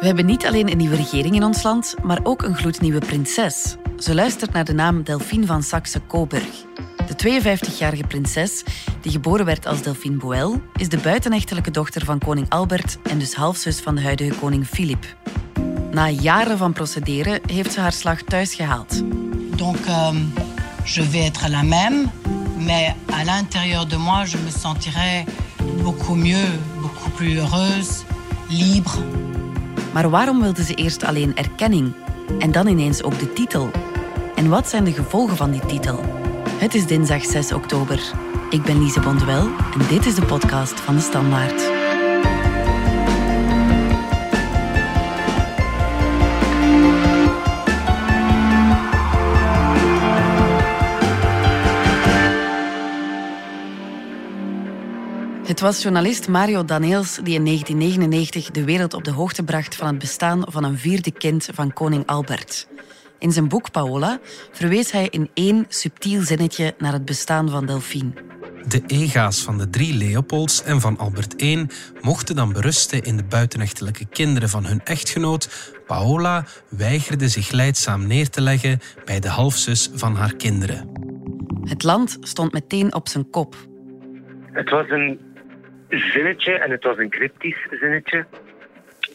We hebben niet alleen een nieuwe regering in ons land, maar ook een gloednieuwe prinses. Ze luistert naar de naam Delphine van Saxe-Coburg. De 52-jarige prinses, die geboren werd als Delphine Boel, is de buitenechtelijke dochter van koning Albert en dus halfzus van de huidige koning Filip. Na jaren van procederen heeft ze haar slag thuis gehaald. Donc, euh, je vais être la même, mais à l'intérieur de moi, je me sentirai beaucoup mieux, beaucoup plus heureuse, libre. Maar waarom wilde ze eerst alleen erkenning en dan ineens ook de titel? En wat zijn de gevolgen van die titel? Het is dinsdag 6 oktober. Ik ben Lise Bonduel en dit is de podcast van de Standaard. Het was journalist Mario Daneels die in 1999 de wereld op de hoogte bracht van het bestaan van een vierde kind van koning Albert. In zijn boek Paola verwees hij in één subtiel zinnetje naar het bestaan van Delphine. De ega's van de drie Leopolds en van Albert I mochten dan berusten in de buitenechtelijke kinderen van hun echtgenoot. Paola weigerde zich leidzaam neer te leggen bij de halfzus van haar kinderen. Het land stond meteen op zijn kop. Het was een zinnetje en het was een cryptisch zinnetje,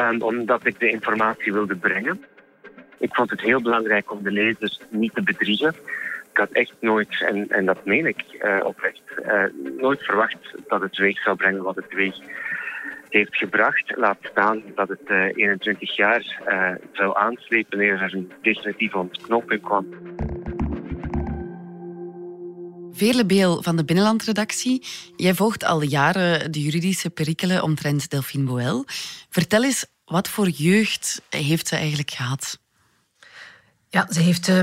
um, omdat ik de informatie wilde brengen. Ik vond het heel belangrijk om de lezers niet te bedriegen. Ik had echt nooit, en, en dat meen ik uh, oprecht, uh, nooit verwacht dat het weeg zou brengen wat het weeg heeft gebracht. Laat staan dat het uh, 21 jaar zou aanslepen eer er een definitieve ontknoping kwam. Veerle Beel van de Binnenlandredactie. Jij volgt al jaren de juridische perikelen omtrent Delphine Boel. Vertel eens, wat voor jeugd heeft ze eigenlijk gehad? Ja, ze heeft uh,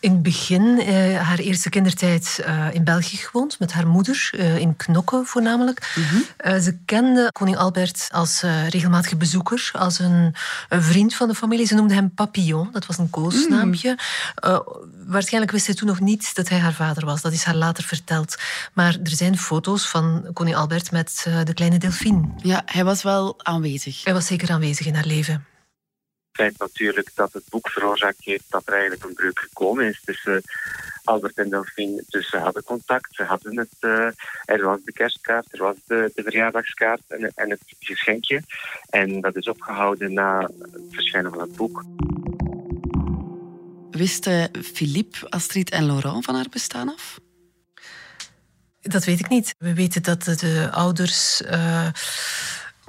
in het begin uh, haar eerste kindertijd uh, in België gewoond, met haar moeder, in Knokke voornamelijk. Mm -hmm. ze kende koning Albert als regelmatige bezoeker, als een, een, vriend van de familie. Ze noemde hem Papillon, dat was een koosnaampje. Mm. waarschijnlijk wist hij toen nog niet dat hij haar vader was, dat is haar later verteld. Maar er zijn foto's van koning Albert met de kleine Delphine. Ja, hij was wel aanwezig. Hij was zeker aanwezig in haar leven feit natuurlijk dat het boek veroorzaakt heeft dat er eigenlijk een breuk gekomen is tussen Albert en Delphine. Dus ze hadden contact, ze hadden het. Uh, er was de kerstkaart, er was de, de verjaardagskaart en, en, het geschenkje. En dat is opgehouden na het verschijnen van het boek. Wisten Philippe, Astrid en Laurent van haar bestaan af? Dat weet ik niet. We weten dat de ouders. Uh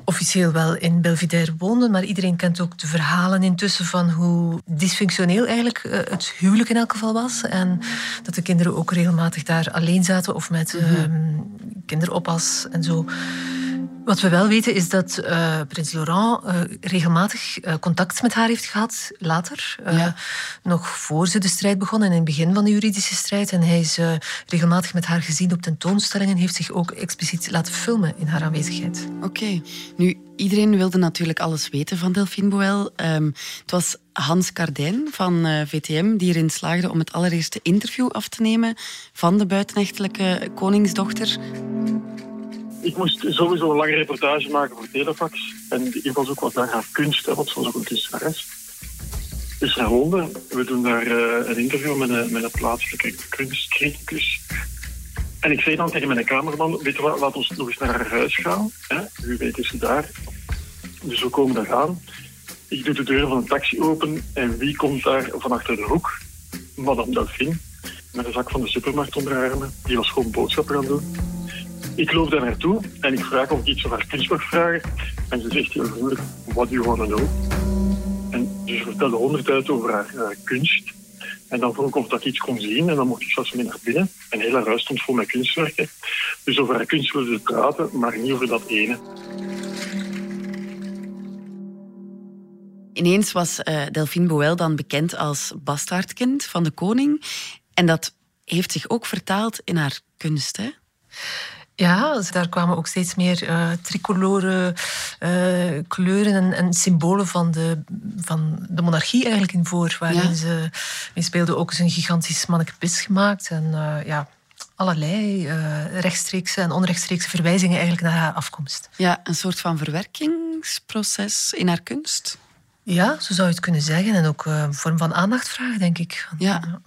officieel wel in Belvedere woonden, maar iedereen kent ook de verhalen intussen van hoe dysfunctioneel eigenlijk eh, het huwelijk in elk geval was. En dat de kinderen ook regelmatig daar alleen zaten of met mm kinderoppas en zo. Wat we wel weten is dat uh, prins Laurent uh, regelmatig uh, contact met haar heeft gehad, later. Ja. Nog voor ze de strijd begon en in het begin van de juridische strijd. En hij is regelmatig met haar gezien op tentoonstellingen en heeft zich ook expliciet laten filmen in haar aanwezigheid. Oké. Okay. Nu, iedereen wilde natuurlijk alles weten van Delphine Boel. Um, het was Hans Cardijn van VTM die erin slaagde om het allereerste interview af te nemen van de buitenechtelijke koningsdochter ik moest sowieso een lange reportage maken voor Telefax. En invalshoek was daar haar kunst, hè, want ze was ook een kunstenares. Dus naar Londen. We doen daar uh, een interview met een, met een plaatselijke kunstcriticus. En ik zei dan tegen mijn cameraman, weet je wat, laat ons nog eens naar haar huis gaan. Hè? Wie weet is ze daar. Dus we komen daar aan. Ik doe de deur van een taxi open en wie komt daar van achter de hoek? Madame Delphine, met een zak van de supermarkt onder haar armen. Die was gewoon boodschappen gaan doen. Ik loop daar naartoe en ik vraag ik iets over haar vragen. En ze zegt heel vriendelijk, what do you want to know? En ze vertelde honderd over haar, haar, kunst. En dan vroeg ik of dat ik iets kon zien en dan mocht ik zelfs mee naar binnen. En heel haar huis stond vol met kunstwerken. Dus over haar kunst wilde ze praten, maar niet over dat ene. Ineens was uh, Delphine Boel dan bekend als bastaardkind van de koning. En dat heeft zich ook vertaald in haar kunst, hè? Ja, dus daar kwamen ook steeds meer uh, tricolore uh, kleuren en, en, symbolen van de, van de monarchie eigenlijk in voor. Waarin ja. ze mee speelde ook eens een gigantisch mannekepis gemaakt. En uh, ja, allerlei rechtstreekse en onrechtstreekse verwijzingen eigenlijk naar haar afkomst. Ja, een soort van verwerkingsproces in haar kunst. Ja, zo zou je het kunnen zeggen. En ook een vorm van aandacht vragen, denk ik. Ja.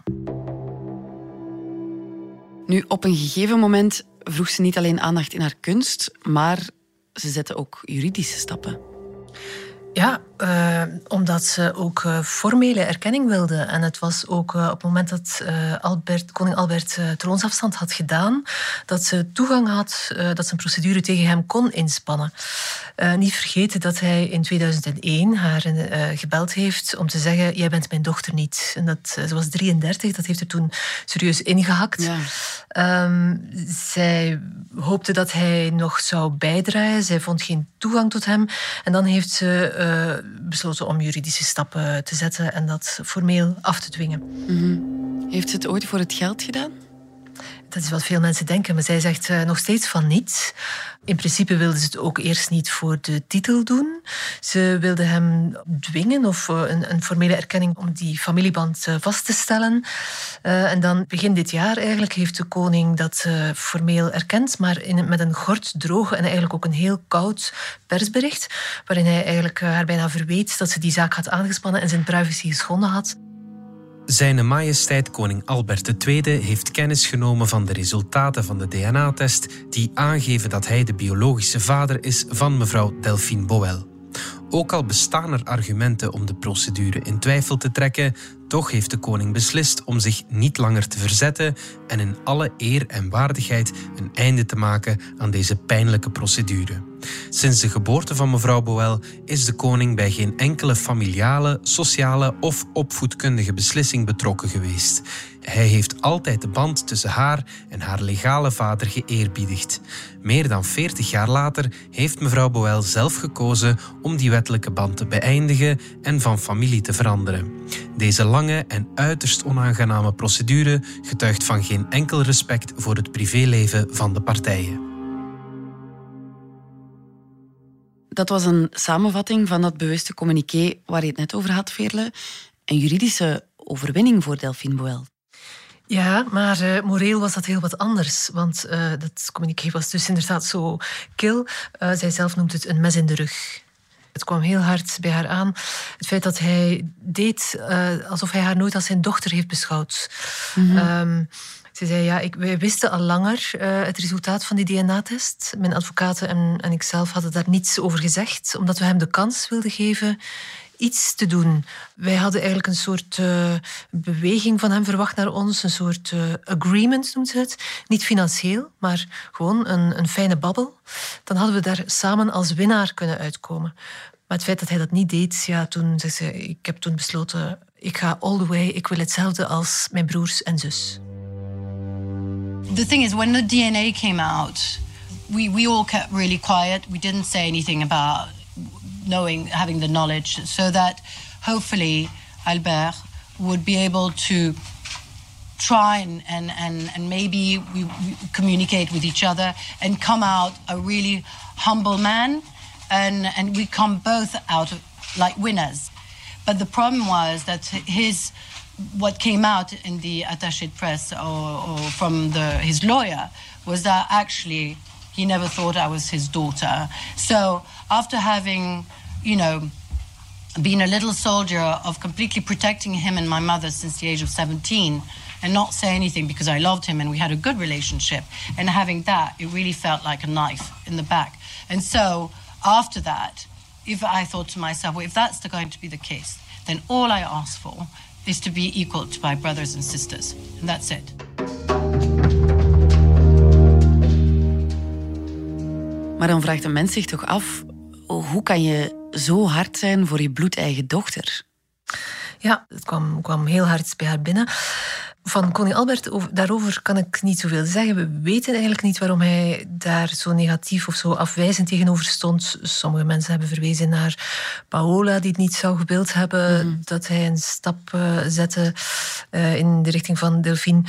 Nu, op een gegeven moment vroeg ze niet alleen aandacht in haar kunst, maar ze zette ook juridische stappen. Ja, uh, omdat ze ook uh, formele erkenning wilde. En het was ook uh, op het moment dat Albert, koning Albert troonsafstand had gedaan, dat ze toegang had, dat ze een procedure tegen hem kon inspannen. niet vergeten dat hij in 2001 haar gebeld heeft om te zeggen: Jij bent mijn dochter niet. En dat, ze was 33, dat heeft er toen serieus ingehakt. Ja. Um, zij hoopte dat hij nog zou bijdragen. Zij vond geen toegang tot hem. En dan heeft ze besloten om juridische stappen te zetten en dat formeel af te dwingen. Mhm. Heeft ze het ooit voor het geld gedaan? Dat is wat veel mensen denken, maar zij zegt uh, nog steeds van niet. In principe wilde ze het ook eerst niet voor de titel doen. Ze wilde hem dwingen of uh, een, een, formele erkenning om die familieband uh, vast te stellen. en dan begin dit jaar eigenlijk heeft de koning dat formeel erkend, maar in, met een gort droge en eigenlijk ook een heel koud persbericht, waarin hij eigenlijk haar bijna verweet dat ze die zaak had aangespannen en zijn privacy geschonden had. Zijn majesteit koning Albert II heeft kennis genomen van de resultaten van de DNA-test die aangeven dat hij de biologische vader is van mevrouw Delphine Boel. Ook al bestaan er argumenten om de procedure in twijfel te trekken, toch heeft de koning beslist om zich niet langer te verzetten en in alle eer en waardigheid een einde te maken aan deze pijnlijke procedure. Sinds de geboorte van mevrouw Boel is de koning bij geen enkele familiale, sociale of opvoedkundige beslissing betrokken geweest. Hij heeft altijd de band tussen haar en haar legale vader geëerbiedigd. Meer dan 40 jaar later heeft mevrouw Boel zelf gekozen om die wettelijke band te beëindigen en van familie te veranderen. Deze lange en uiterst onaangename procedure getuigt van geen enkel respect voor het privéleven van de partijen. Dat was een samenvatting van dat bewuste communiqué waar je het net over had, Veerle. Een juridische overwinning voor Delphine Boel. Ja, maar uh, moreel was dat heel wat anders. Want uh, dat communiqué was dus inderdaad zo kil. Uh, zij zelf noemt het een mes in de rug. Het kwam heel hard bij haar aan. Het feit dat hij deed alsof hij haar nooit als zijn dochter heeft beschouwd. Mm -hmm. um, ze zei, ja, ik, wij wisten al langer uh, het resultaat van die DNA-test. Mijn advocaten en, en ikzelf hadden daar niets over gezegd, omdat we hem de kans wilden geven iets te doen. Wij hadden eigenlijk een soort uh, beweging van hem verwacht naar ons, een soort uh, agreement noemt ze het. Niet financieel, maar gewoon een, een fijne babbel. Dan hadden we daar samen als winnaar kunnen uitkomen. Maar het feit dat hij dat niet deed, ja, toen zei ze, ik heb toen besloten, ik ga all the way, ik wil hetzelfde als mijn broers en zus. The thing is, when the DNA came out, we, we all kept really quiet. We didn't say anything about knowing, having the knowledge, so that hopefully Albert would be able to try and, and, and, and maybe we, we communicate with each other and come out a really humble man and, and we come both out like winners. But the problem was that his what came out in the attaché press or, or from the, his lawyer was that actually he never thought I was his daughter. So after having, you know, been a little soldier of completely protecting him and my mother since the age of 17 and not say anything because I loved him and we had a good relationship. And having that, it really felt like a knife in the back. And so after that, if I thought to myself, well, if that's going to be the case, then all I ask for is to be equal to my brothers and sisters. And that's it. Maar dan vraagt een mens zich toch af: hoe kan je zo hard zijn voor je bloedeigen dochter? Ja, het kwam, kwam heel hard bij haar binnen. Van koning Albert, daarover kan ik niet zoveel zeggen. We weten eigenlijk niet waarom hij daar zo negatief of zo afwijzend tegenover stond. Sommige mensen hebben verwezen naar Paola, die het niet zou gebeeld hebben. Mhm. Dat hij een stap uh, zette uh, in de richting van Delphine.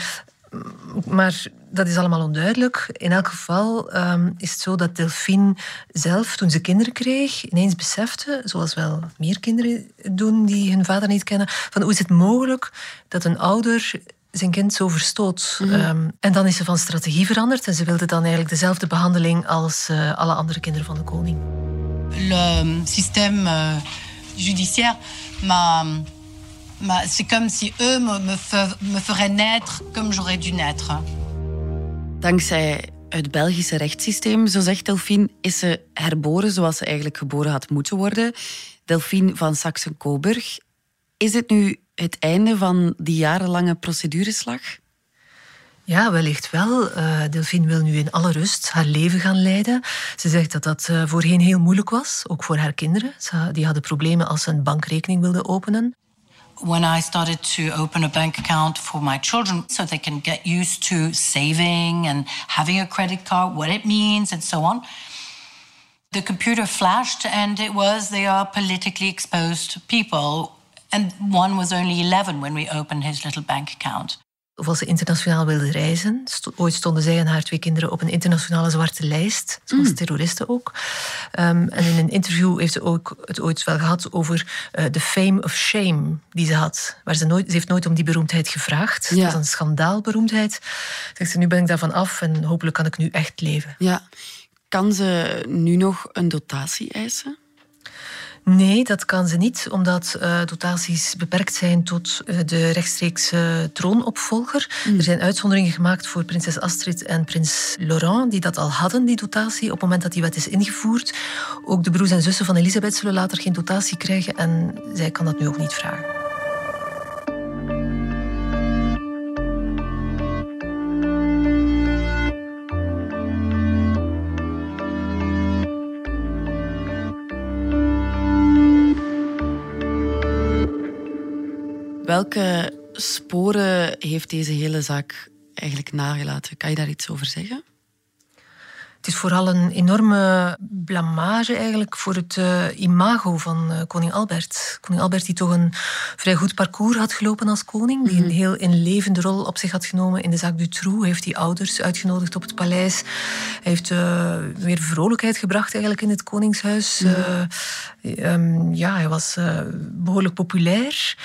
Maar dat is allemaal onduidelijk. In elk geval um, is het zo dat Delphine zelf, toen ze kinderen kreeg, ineens besefte, zoals wel meer kinderen doen die hun vader niet kennen, van hoe is het mogelijk dat een ouder zijn kind zo verstoot. Mm um, en dan is ze van strategie veranderd en ze wilde dan eigenlijk dezelfde behandeling als uh, alle andere kinderen van de koning. Le système uh, judiciaire m'a. C'est comme si eux me, me, me feraient naître comme j'aurais dû naître. Dankzij het Belgische rechtssysteem, zo zegt Delphine, is ze herboren zoals ze eigenlijk geboren had moeten worden. Delphine van Saxen-Coburg. Is het nu het einde van die jarenlange procedureslag? Ja, wellicht wel. Uh, Delphine wil nu in alle rust haar leven gaan leiden. Ze zegt dat dat uh, voorheen heel moeilijk was, ook voor haar kinderen. Ze, die hadden problemen als ze een bankrekening wilden openen. When I started to open a bank account for my children so they can get used to saving and having a credit card, what it means and so on. The computer flashed and it was they are politically exposed people. And one was only 11 when we opened his little bank account of als ze internationaal wilde reizen. Ooit stonden zij en haar twee kinderen op een internationale zwarte lijst, zoals mm. terroristen ook. Um, en in een interview heeft ze ook het ooit wel gehad over uh, de fame of shame die ze had. Waar ze, nooit, ze heeft nooit om die beroemdheid gevraagd. Ja. Dat is een schandaalberoemdheid. Zegt ze, nu ben ik daarvan af en hopelijk kan ik nu echt leven. Ja. Kan ze nu nog een dotatie eisen? Nee, dat kan ze niet, omdat uh, dotaties beperkt zijn tot uh, de rechtstreekse troonopvolger. Mm. Er zijn uitzonderingen gemaakt voor prinses Astrid en prins Laurent, die dat al hadden, die dotatie, op het moment dat die wet is ingevoerd. Ook de broers en zussen van Elisabeth zullen later geen dotatie krijgen en zij kan dat nu ook niet vragen. Welke sporen heeft deze hele zaak eigenlijk nagelaten? Kan je daar iets over zeggen? Het is vooral een enorme blamage eigenlijk voor het uh, imago van uh, koning Albert. Koning Albert die toch een vrij goed parcours had gelopen als koning. Die een mhm. heel inlevende rol op zich had genomen in de zaak Dutroux. Hij heeft die ouders uitgenodigd op het paleis. Hij heeft uh, weer vrolijkheid gebracht eigenlijk in het koningshuis. Mhm. Um, ja, hij was behoorlijk populair.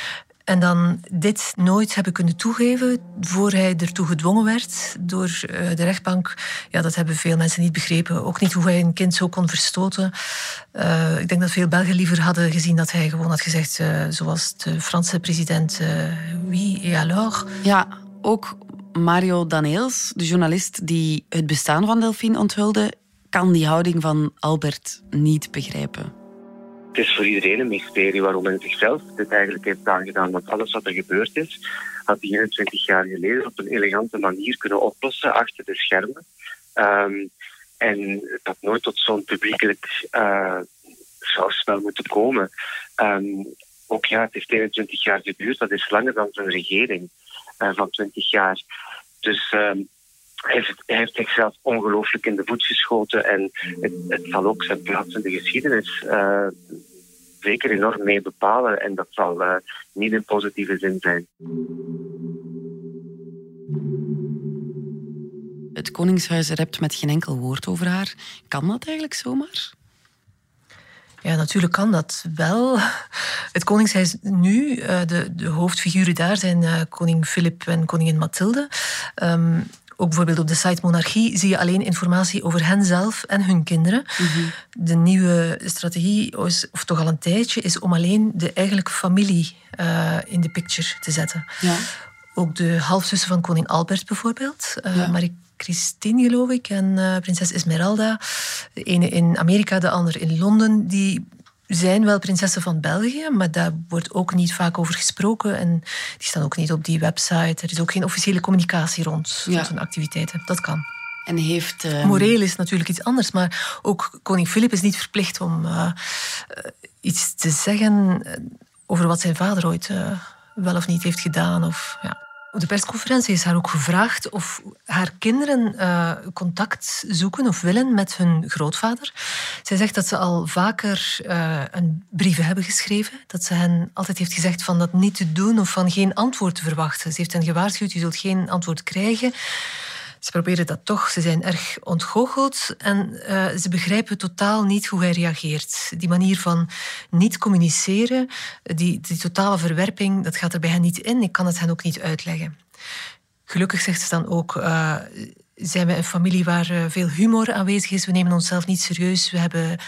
En dan dit nooit hebben kunnen toegeven voor hij ertoe gedwongen werd door eh, de rechtbank. Ja, dat hebben veel mensen niet begrepen. Ook niet hoe hij een kind zo kon verstoten. Uh, ik denk dat veel Belgen liever hadden gezien dat hij gewoon had gezegd, uh, zoals de Franse president, wie et alors. Ja, ook Mario Daneels, de journalist die het bestaan van Delphine onthulde, kan die houding van Albert niet begrijpen. Het is voor iedereen een mysterie waarom men zichzelf dit eigenlijk heeft aangedaan. Want alles wat er gebeurd is, had hij 21 jaar geleden op een elegante manier kunnen oplossen achter de schermen. Um, en had nooit tot zo'n publiekelijk uh, schouwspel moeten komen. Um, ook ja, het heeft 21 jaar geduurd. Dat is langer dan zijn regering uh, van 20 jaar. Dus hij heeft, hij heeft zichzelf ongelooflijk in de voet geschoten. En het, het zal ook zijn plaats in de geschiedenis uh, zeker enorm mee bepalen. En dat zal uh, niet in positieve zin zijn. Het Koningshuis rept met geen enkel woord over haar. Kan dat eigenlijk zomaar? Ja, natuurlijk kan dat wel. Het Koningshuis nu, eh, de, de hoofdfiguren daar zijn koning Filip en koningin Mathilde. Um, ook bijvoorbeeld op de site Monarchie zie je alleen informatie over hen zelf en hun kinderen. Mhm. De nieuwe strategie, of toch al een tijdje, is om alleen de eigenlijke familie uh, in de picture te zetten. Ja. Ook de halfzussen van koning Albert bijvoorbeeld. Uh, ja. Marie Christine, geloof ik, en uh, prinses Esmeralda. De ene in Amerika, de andere in Londen. Die zijn wel prinsessen van België, maar daar wordt ook niet vaak over gesproken. En die staan ook niet op die website. Er is ook geen officiële communicatie rond, ja. hun activiteiten. Dat kan. En heeft, uh... Moreel is natuurlijk iets anders, maar ook koning Filip is niet verplicht om uh, iets te zeggen over wat zijn vader ooit uh, wel of niet heeft gedaan. Of, ja. Op de persconferentie is haar ook gevraagd of haar kinderen uh, contact zoeken of willen met hun grootvader. Zij zegt dat ze al vaker uh, een brieven hebben geschreven. Dat ze hen altijd heeft gezegd van dat niet te doen of van geen antwoord te verwachten. Ze heeft hen gewaarschuwd, je zult geen antwoord krijgen. Ze proberen dat toch. Ze zijn erg ontgoocheld en uh, ze begrijpen totaal niet hoe hij reageert. Die manier van niet communiceren, die, die totale verwerping, dat gaat er bij hen niet in. Ik kan het hen ook niet uitleggen. Gelukkig zegt ze dan ook. Uh, zijn we een familie waar uh, veel humor aanwezig is. We nemen onszelf niet serieus. We hebben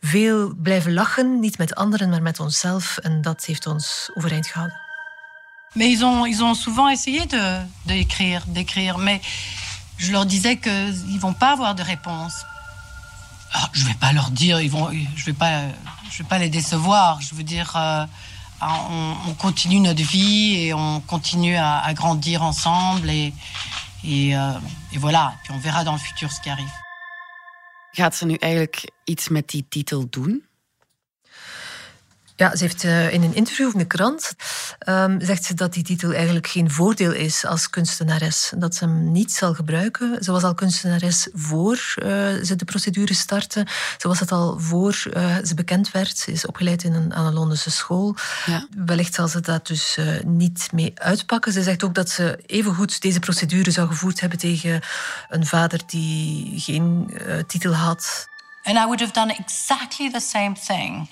veel blijven lachen, niet met anderen, maar met onszelf. En dat heeft ons overeind gehouden. Mais ils ont, ils ont souvent essayé de, d'écrire, d'écrire. Mais je leur disais qu'ils ne vont pas avoir de réponse. Ah, je vais pas leur dire, ils vont, je vais, pas, vais pas les décevoir. Je veux dire, euh, on, on, continue notre vie et on continue à, à grandir ensemble. Et, et, euh, et voilà, puis on verra dans le futur ce qui arrive. Gaat ze nu eigenlijk iets met die titel doen? Ja, ze heeft uh, in een interview in de krant um, zegt ze dat die titel eigenlijk geen voordeel is als kunstenares. Dat ze hem niet zal gebruiken. Ze was al kunstenares voor uh, ze de procedure startte. Ze was het al voor uh, ze bekend werd. Ze is opgeleid in een, aan een Londense school. Ja. Wellicht zal ze dat dus niet mee uitpakken. Ze zegt ook dat ze evengoed deze procedure zou gevoerd hebben tegen een vader die geen titel had. And I would have done exactly the same thing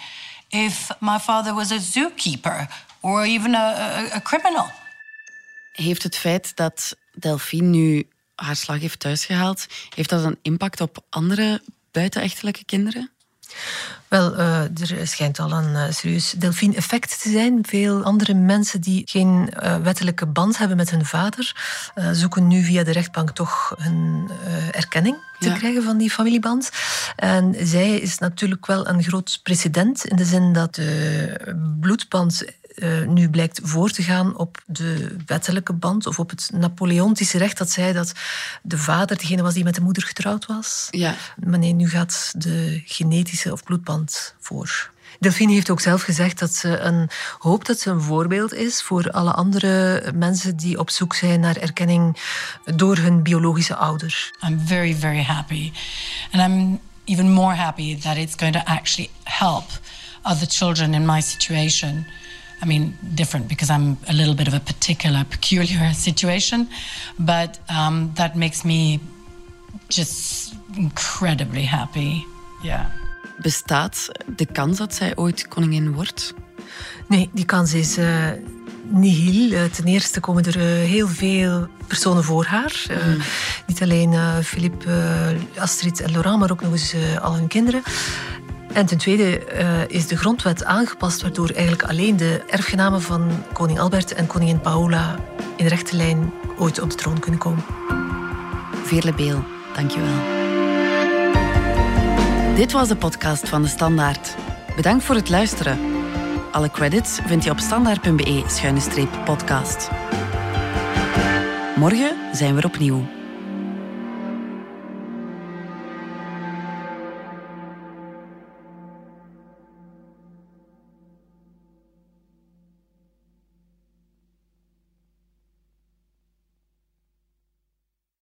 if my father was a zookeeper or even a, a criminal. Heeft het feit dat Delphine nu haar slag heeft thuisgehaald, heeft dat een impact op andere buitenechtelijke kinderen? Wel, uh, er schijnt al een uh, serieus Delphine-effect te zijn. Veel andere mensen die geen uh, wettelijke band hebben met hun vader, zoeken nu via de rechtbank toch een erkenning te ja. krijgen van die familieband. En zij is natuurlijk wel een groot precedent in de zin dat de bloedband uh, nu blijkt voor te gaan op de wettelijke band of op het Napoleontische recht dat zei dat de vader degene was die met de moeder getrouwd was. Ja. Maar nee, nu gaat de genetische of bloedband voor. Delphine heeft ook zelf gezegd dat ze een, hoopt dat ze een voorbeeld is voor alle andere mensen die op zoek zijn naar erkenning door hun biologische ouder. I'm very, very happy. And I'm even more happy that it's going to actually help other children in my situation. I mean, different because I'm a little bit of a particular, peculiar situation, but um, that makes me just incredibly happy. Yeah. Bestaat de kans dat zij ooit koningin wordt? Nee, die kans is uh, nihil. Uh, ten eerste komen er uh, heel veel personen voor haar. Mm. Niet alleen Philippe, Astrid en Laurent, maar ook nog eens al hun kinderen. En ten tweede uh, is de grondwet aangepast, waardoor eigenlijk alleen de erfgenamen van koning Albert en koningin Paola in rechte lijn ooit op de troon kunnen komen. Veerle Beel, dankjewel. Dit was de podcast van De Standaard. Bedankt voor het luisteren. Alle credits vind je op standaard.be-podcast. Morgen zijn we er opnieuw.